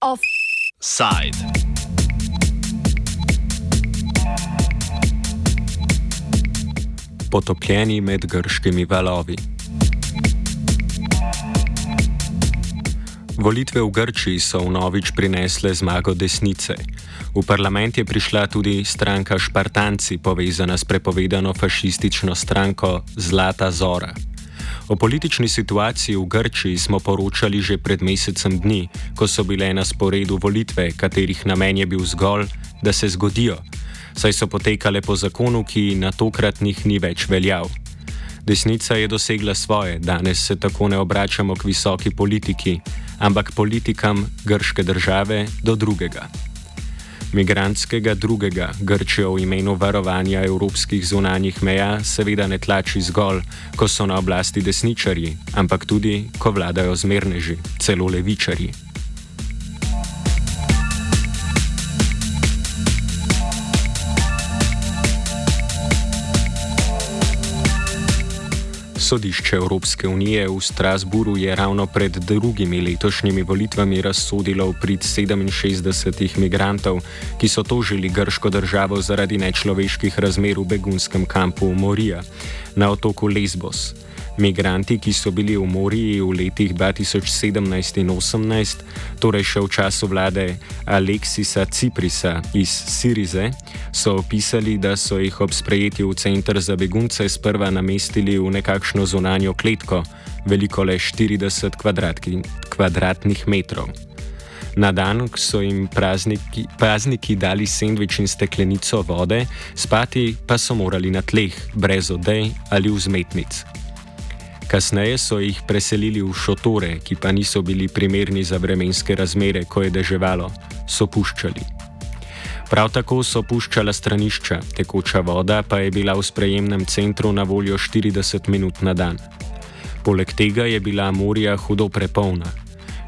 Offside. Potopljeni med grškimi valovi. Volitve v Grčiji so vnovič prinesle zmago desnice. V parlament je prišla tudi stranka Špartanci, povezana s prepovedano fašistično stranko Zlata Zora. O politični situaciji v Grčiji smo poročali že pred mesecem dni, ko so bile na sporedu volitve, katerih namen je bil zgolj, da se zgodijo, saj so potekale po zakonu, ki na tokratnih ni več veljal. Desnica je dosegla svoje, danes se tako ne obračamo k visoki politiki, ampak politikam grške države do drugega. Migrantskega drugega Grčijo v imenu varovanja evropskih zunanjih meja seveda ne tlači zgolj, ko so na oblasti desničarji, ampak tudi, ko vladajo zmerneži, celo levičarji. Sodišče Evropske unije v Strasburu je ravno pred drugimi letošnjimi volitvami razsodilo v prid 67 migrantov, ki so tožili grško državo zaradi nečloveških razmer v begunskem kampu Morija na otoku Lesbos. Migranti, ki so bili v Moriji v letih 2017 in 2018, torej še v času vlade Aleksisa Ciprisa iz Sirize, so opisali, da so jih ob sprejetju v center za begunce sprva namestili v nekakšno zunanjo kletko, veliko le 40 kvadratki, kvadratnih metrov. Na dan, so jim prazniki, prazniki dali sendvič in steklenico vode, spati pa so morali na tleh, brez odej ali vzmetnic. Kasneje so jih preselili v šotore, ki pa niso bili primerni za vremenske razmere, ko je deževalo, so puščali. Prav tako so puščala stranišča, tekoča voda pa je bila v sprejemnem centru na voljo 40 minut na dan. Poleg tega je bila morja hudo prepolna.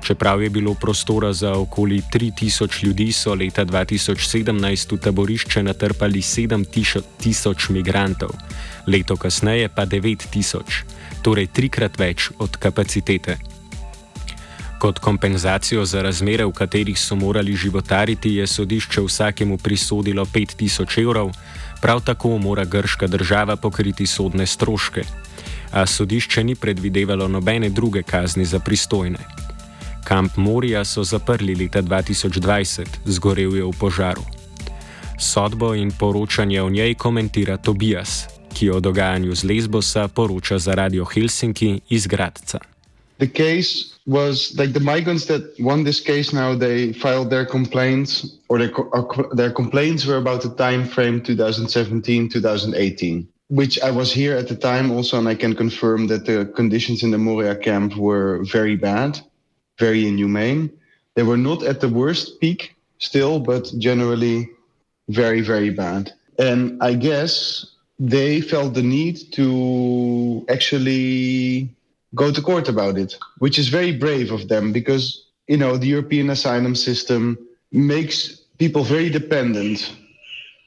Čeprav je bilo prostora za okoli 3000 ljudi, so leta 2017 v taborišče natrpali 7000 migrantov, leto kasneje pa 9000 torej trikrat več od kapacitete. Kot kompenzacijo za razmere, v katerih so morali životariti, je sodišče vsakemu prisodilo 5000 evrov, prav tako mora grška država pokriti sodne stroške. A sodišče ni predvidevalo nobene druge kazni za pristojne. Kamp Morija so zaprli leta 2020, zgorel je v požaru. Sodbo in poročanje o njej komentira Tobias, ki o dogajanju z Lesbosa poroča za Radio Helsinki iz Gradca. The case was like the migrants that won this case now they filed their complaints or their, uh, their complaints were about the time frame 2017-2018 which I was here at the time also and I can confirm that the conditions in the Moria camp were very bad, very inhumane. They were not at the worst peak still but generally very very bad. And I guess they felt the need to actually go to court about it, which is very brave of them because, you know, the European asylum system makes people very dependent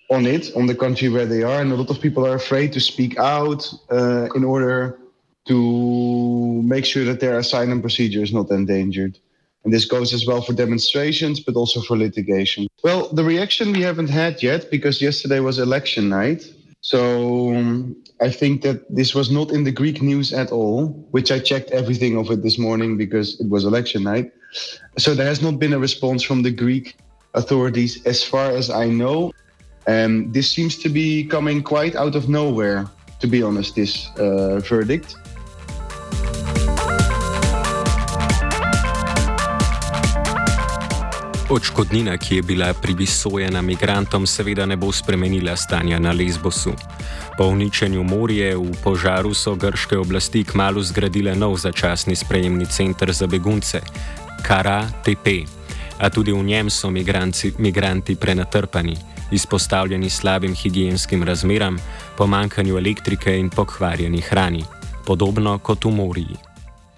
on it, on the country where they are. And a lot of people are afraid to speak out uh, in order to make sure that their asylum procedure is not endangered. And this goes as well for demonstrations, but also for litigation. Well, the reaction we haven't had yet because yesterday was election night. So um, I think that this was not in the Greek news at all, which I checked everything of it this morning because it was election night. So there has not been a response from the Greek authorities as far as I know. And this seems to be coming quite out of nowhere, to be honest, this uh, verdict. Odškodnina, ki je bila pribisojena migrantom, seveda ne bo spremenila stanja na Lesbosu. Po uničenju morja v požaru so grške oblasti kmalo zgradile nov začasni sprejemni center za begunce, Kara TP. A tudi v njem so migranci, migranti prenatrpani, izpostavljeni slabim higijenskim razmeram, pomankanju elektrike in pokvarjeni hrani, podobno kot v morju.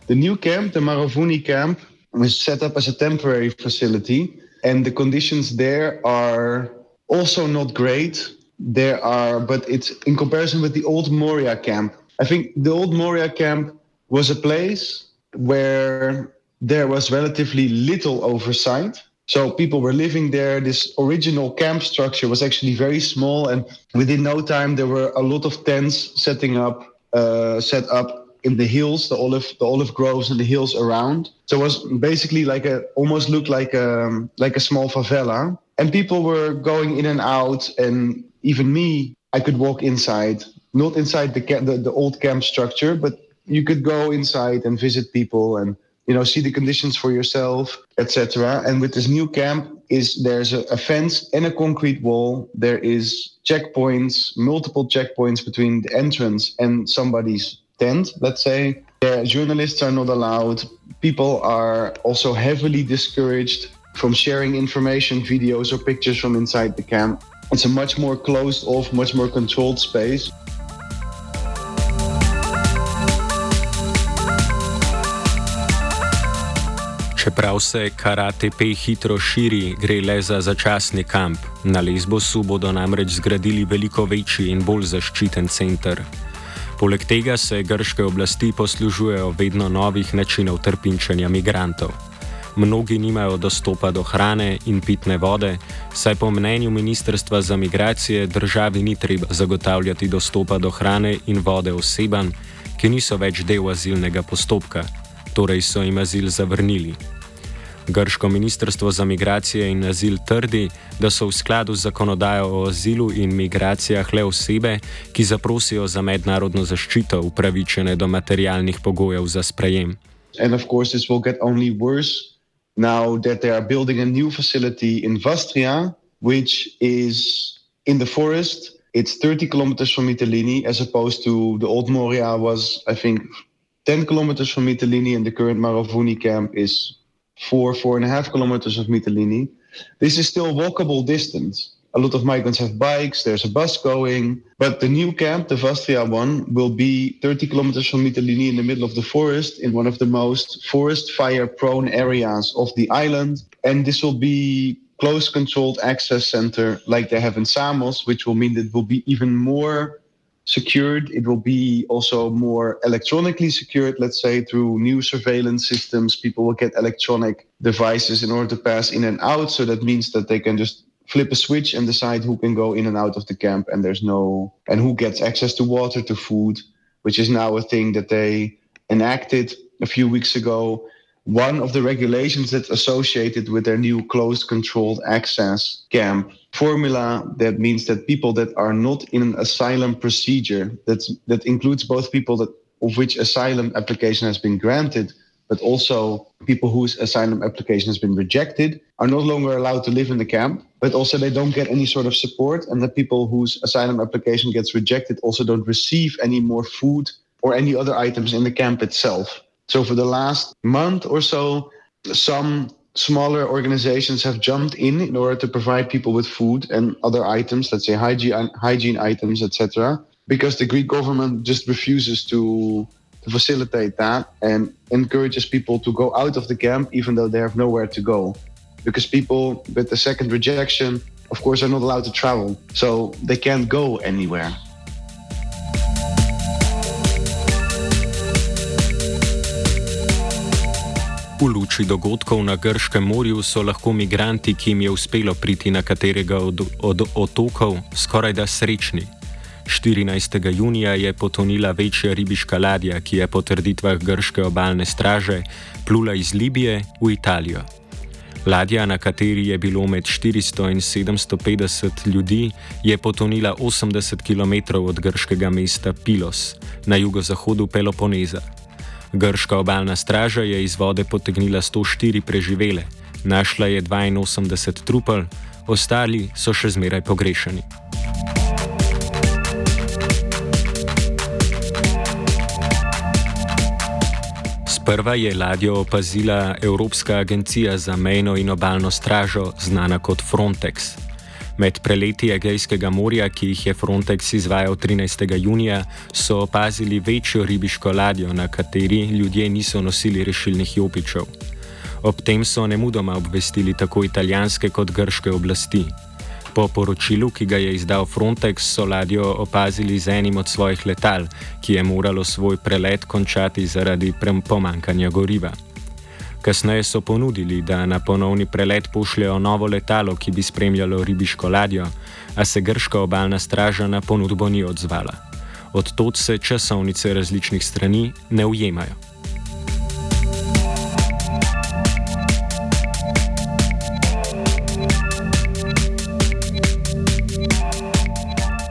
The new camp, the Maravuni camp, was set up as a temporary facility, and the conditions there are also not great. there are, but it's in comparison with the old Moria camp. I think the old Moria camp was a place where there was relatively little oversight. So people were living there. This original camp structure was actually very small, and within no time there were a lot of tents setting up, uh, set up in the hills, the olive, the olive groves and the hills around. So it was basically like a, almost looked like a, like a small favela, and people were going in and out, and even me, I could walk inside, not inside the, the, the old camp structure, but you could go inside and visit people and you know see the conditions for yourself etc and with this new camp is there's a, a, fence and a concrete wall. There is checkpoints multiple checkpoints between the entrance and somebody's tent let's say there journalists are not allowed people are also heavily discouraged from sharing information videos or pictures from inside the camp it's a much more closed off much more controlled space Čeprav se KaraTP hitro širi, gre le za začasni kamp. Na Lesbosu bodo namreč zgradili veliko večji in bolj zaščiten center. Poleg tega se grške oblasti poslužujejo vedno novih načinov trpinčenja migrantov. Mnogi nimajo dostopa do hrane in pitne vode, saj po mnenju Ministrstva za migracije državi ni treba zagotavljati dostopa do hrane in vode osebam, ki niso več del azilnega postopka, torej so jim azil zavrnili. Grško ministrstvo za migracije in azil trdi, da so v skladu z zakonodajo o azilu in migracijah le osebe, ki zaprosijo za mednarodno zaščito, upravičene do materialnih pogojev za sprejem. In of course, this will get only worse now that they are building a new facility in Vastria, which is in the forest. It's 30 kilometers from Mytilene, as opposed to the old Moria was, I think, 10 kilometers from Mytilene, and the current Maravuni camp is four, four and a half kilometers of Mytilene. This is still walkable distance. A lot of migrants have bikes, there's a bus going, but the new camp, the Vastria one, will be 30 kilometers from Mytilene in the middle of the forest, in one of the most forest fire prone areas of the island. And this will be close controlled access center like they have in Samos, which will mean that it will be even more secured. It will be also more electronically secured, let's say, through new surveillance systems. People will get electronic devices in order to pass in and out. So that means that they can just flip a switch and decide who can go in and out of the camp and there's no and who gets access to water to food which is now a thing that they enacted a few weeks ago one of the regulations that's associated with their new closed controlled access camp formula that means that people that are not in an asylum procedure that's that includes both people that of which asylum application has been granted but also people whose asylum application has been rejected are no longer allowed to live in the camp but also they don't get any sort of support and the people whose asylum application gets rejected also don't receive any more food or any other items in the camp itself so for the last month or so, some smaller organizations have jumped in in order to provide people with food and other items, let's say hygiene, hygiene items, etc. Because the Greek government just refuses to, to facilitate that and encourages people to go out of the camp even though they have nowhere to go. Because people with the second rejection, of course, are not allowed to travel, so they can't go anywhere. V luči dogodkov na Grškem morju so lahko migranti, ki jim je uspelo priti na katerega od, od otokov, skoraj da srečni. 14. junija je potonila večja ribiška ladja, ki je po trditvah grške obalne straže plula iz Libije v Italijo. Ladja, na kateri je bilo med 400 in 750 ljudi, je potonila 80 km od grškega mesta Pilos na jugozahodu Peloponeza. Grška obalna straža je iz vode potegnila 104 preživele, našla je 82 trupel, ostali so še zmeraj pogrešani. Sprva je ladjo opazila Evropska agencija za mejno in obalno stražo, znana kot Frontex. Med preleti Egejskega morja, ki jih je Frontex izvajal 13. junija, so opazili večjo ribiško ladjo, na kateri ljudje niso nosili rešilnih jopičev. Ob tem so nemudoma obvestili tako italijanske kot grške oblasti. Po poročilu, ki ga je izdal Frontex, so ladjo opazili z enim od svojih letal, ki je moralo svoj prelet končati zaradi pomankanja goriva. Kasneje so ponudili, da na ponovni prelet pošljajo novo letalo, ki bi spremljalo ribiško ladjo, a se grška obalna straža na ponudbo ni odzvala. Od tod se časovnice različnih strani ne ujemajo.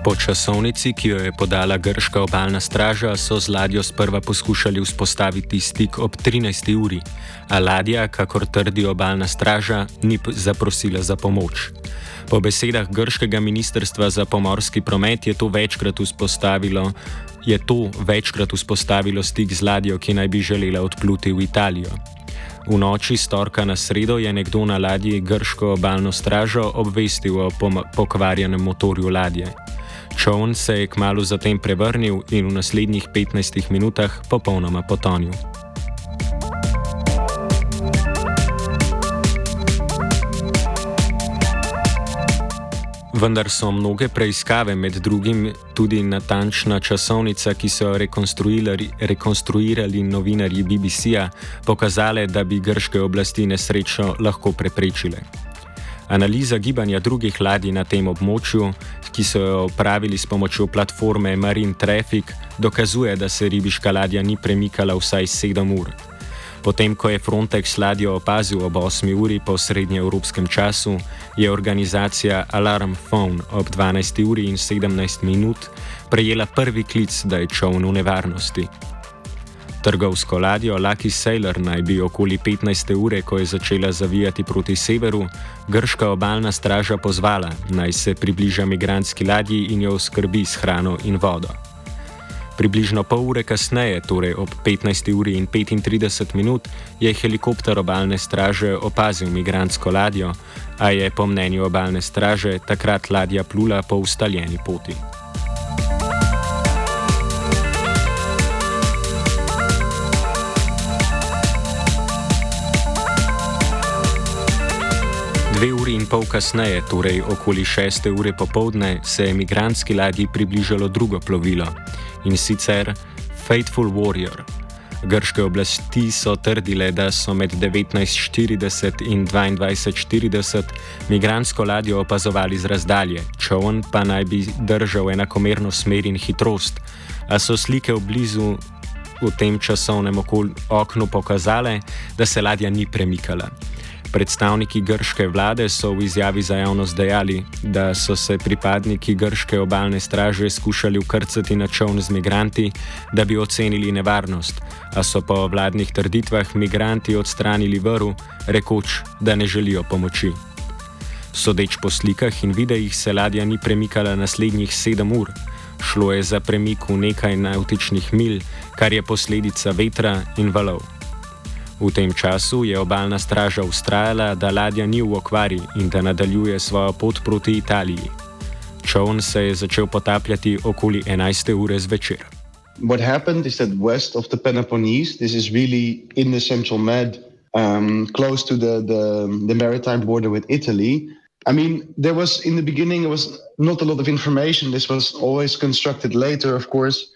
Po časovnici, ki jo je podala grška obalna straža, so z ladjo sprva poskušali vzpostaviti stik ob 13. uri, a ladja, kakor trdi obalna straža, ni zaprosila za pomoč. Po besedah grškega ministrstva za pomorski promet je to večkrat vzpostavilo. Je to večkrat vzpostavilo stik z ladjo, ki naj bi želela odpluti v Italijo. V noči storka na sredo je nekdo na ladji grško obalno stražo obvestil o pokvarjenem motorju ladje. Čovn se je kmalo zatem prevrnil in v naslednjih 15 minutah popolnoma potonil. Vendar so mnoge preiskave, med drugim tudi natančna časovnica, ki so jo rekonstruirali, rekonstruirali novinarji BBC-a, pokazale, da bi grške oblasti nesrečo lahko preprečile. Analiza gibanja drugih ladij na tem območju, ki so jo opravili s pomočjo platforme Marine Traffic, dokazuje, da se ribiška ladja ni premikala vsaj 7 ur. Potem, ko je Frontex ladjo opazil ob 8 uri po srednjeevropskem času, je organizacija Alarm Phone ob 12 uri in 17 minut prejela prvi klic, da je čovn v nevarnosti. Trgovsko ladjo Lucky Sailor naj bi okoli 15. ure, ko je začela zavijati proti severu, grška obalna straža pozvala, naj se približa migranski ladji in jo skrbi s hrano in vodo. Približno pol ure kasneje, torej ob 15. uri in 35 minut, je helikopter obalne straže opazil migrantsko ladjo, a je po mnenju obalne straže takrat ladja plula po ustaljeni poti. Dve uri in pol kasneje, torej okoli 6. ure popovdne, se je imigrantski ladji približalo drugo plovilo in sicer Faithful Warrior. Grške oblasti so trdile, da so med 1940 in 2240 imigrantsko ladjo opazovali z razdalje, čovn pa naj bi držal enakomerno smer in hitrost, a so slike v blizu v tem časovnem oknu pokazale, da se ladja ni premikala. Predstavniki grške vlade so v izjavi za javnost dejali, da so se pripadniki grške obalne straže skušali ukrcati na čovn z migranti, da bi ocenili nevarnost, a so po vladnih trditvah migranti odstranili vrv, rekoč, da ne želijo pomoči. Sodeč po slikah in videih se ladja ni premikala naslednjih sedem ur. Šlo je za premik v nekaj nautičnih mil, kar je posledica vetra in valov. V tem času je obalna straža ustrajala, da ladja ni v okvari in da nadaljuje svojo pot proti Italiji. Čovn se je začel potapljati okoli 11. ure zvečer. What happened is that west of the Peloponnese, this is really in the central Med, um, close to the, the, the maritime border with Italy. I mean, there was in the beginning, there was not a lot of information. This was always constructed later, of course.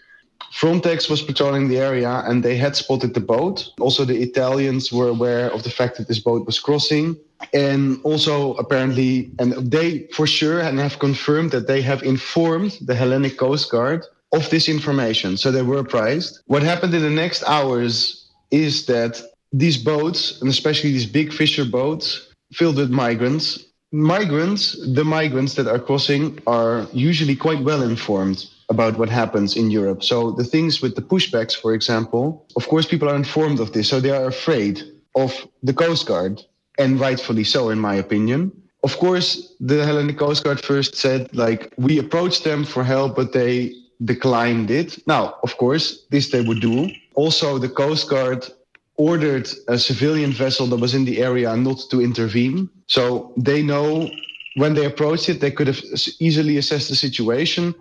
Frontex was patrolling the area and they had spotted the boat. Also, the Italians were aware of the fact that this boat was crossing. And also, apparently, and they for sure and have confirmed that they have informed the Hellenic Coast Guard of this information. So they were apprised. What happened in the next hours is that these boats, and especially these big fisher boats, filled with migrants, migrants, the migrants that are crossing, are usually quite well informed about what happens in Europe. So the things with the pushbacks, for example, of course, people are informed of this, so they are afraid of the Coast Guard, and rightfully so, in my opinion. Of course, the Hellenic Coast Guard first said, like, we approached them for help, but they declined it. Now, of course, this they would do. Also, the Coast Guard ordered a civilian vessel that was in the area not to intervene. So they know when they approached it, they could have easily assessed the situation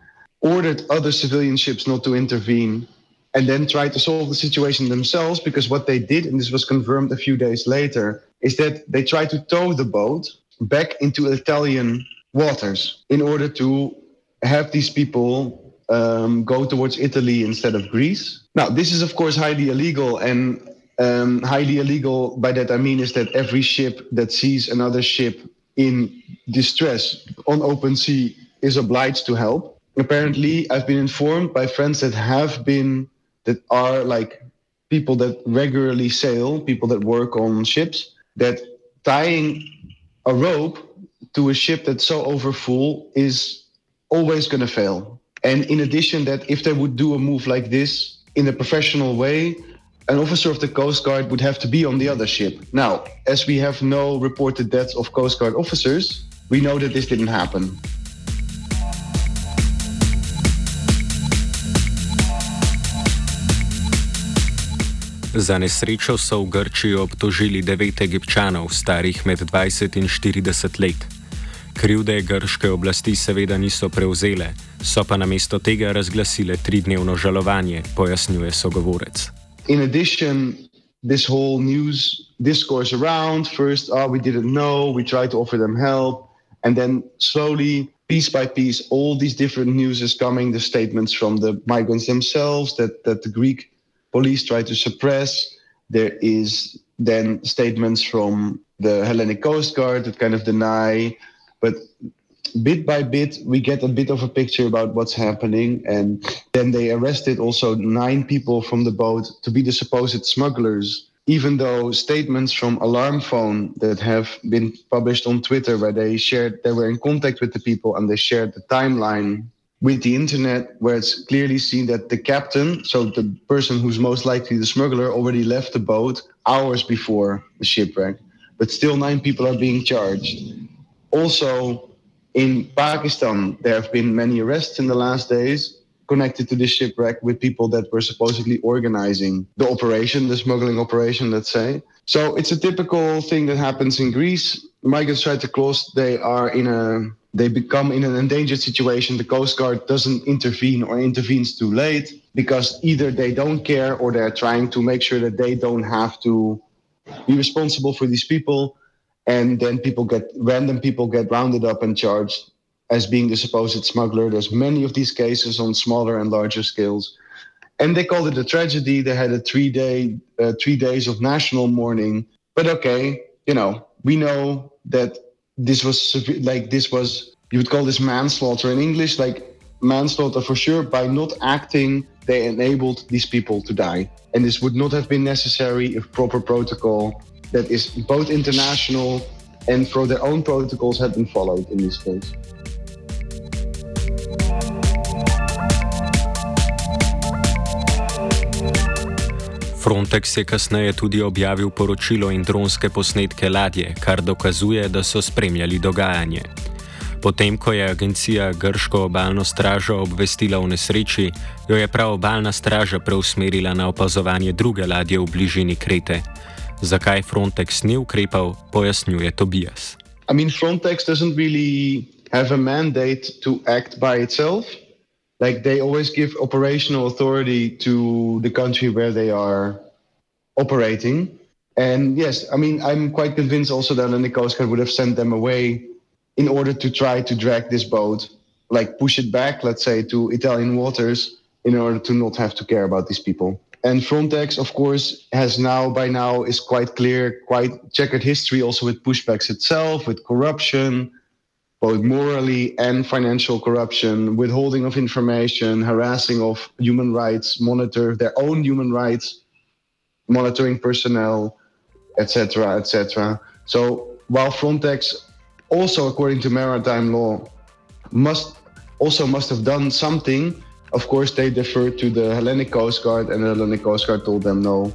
ordered other civilian ships not to intervene and then tried to solve the situation themselves because what they did, and this was confirmed a few days later, is that they tried to tow the boat back into Italian waters in order to have these people um, go towards Italy instead of Greece. Now, this is of course highly illegal, and um, highly illegal by that I mean is that every ship that sees another ship in distress on open sea is obliged to help. Apparently, I've been informed by friends that have been that are like people that regularly sail, people that work on ships, that tying a rope to a ship that's so overfull is always going to fail. And in addition, that if they would do a move like this in a professional way, an officer of the Coast Guard would have to be on the other ship. Now, as we have no reported deaths of Coast Guard officers, we know that this didn't happen. Za nesrečo so v Grčiji obtožili devet egipčanov, starih med 20 in 40 let. Krivde grške oblasti seveda niso prevzele, so pa namesto tega razglasile tridnevno žalovanje, pojasnjuje sogovorec. In addition, this whole news discourse around first, oh, we didn't know, we tried to offer them help, and then slowly, piece by piece, all these different news is coming, the statements from the migrants themselves that, that the Greek police try to suppress. There is then statements from the Hellenic Coast Guard that kind of deny, but bit by bit we get a bit of a picture about what's happening and then they arrested also nine people from the boat to be the supposed smugglers even though statements from alarm phone that have been published on twitter where they shared they were in contact with the people and they shared the timeline with the internet, where it's clearly seen that the captain, so the person who's most likely the smuggler, already left the boat hours before the shipwreck. But still, nine people are being charged. Also, in Pakistan, there have been many arrests in the last days connected to this shipwreck with people that were supposedly organizing the operation, the smuggling operation, let's say. So it's a typical thing that happens in Greece. Migrants try to cross, they are in a they become in an endangered situation. The Coast Guard doesn't intervene or intervenes too late because either they don't care or they're trying to make sure that they don't have to be responsible for these people. And then people get random people get rounded up and charged as being the supposed smuggler. There's many of these cases on smaller and larger scales. And they called it a tragedy. They had a three day, uh, three days of national mourning. But okay, you know, we know that this was like this was you would call this manslaughter in English, like manslaughter for sure. By not acting, they enabled these people to die, and this would not have been necessary if proper protocol that is both international and for their own protocols had been followed in this case. Frontex je kasneje tudi objavil poročilo in dronske posnetke ladje, kar dokazuje, da so spremljali dogajanje. Potem, ko je agencija Grško obalno stražo obvestila o nesreči, jo je prav obalna straža preusmerila na opazovanje druge ladje v bližini Krete. Zakaj Frontex ni ukrepal, pojasnjuje Tobias. I mean, Frontex doesn't really have a mandate to act by itself. Like they always give operational authority to the country where they are operating. And yes, I mean, I'm quite convinced also that the Coast Guard would have sent them away in order to try to drag this boat, like push it back, let's say, to Italian waters in order to not have to care about these people. And Frontex, of course, has now, by now, is quite clear, quite checkered history also with pushbacks itself, with corruption, both morally and financial corruption, withholding of information, harassing of human rights, monitor their own human rights, monitoring personnel, etc., etc. So while Frontex, also according to maritime law, must also must have done something. Of course, they deferred to the Hellenic Coast Guard, and the Hellenic Coast Guard told them, "No,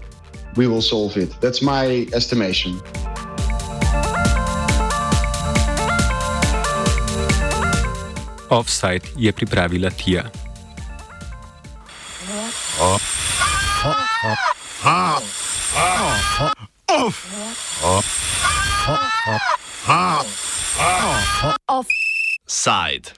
we will solve it." That's my estimation. Offside je pripravila Tija. Offside.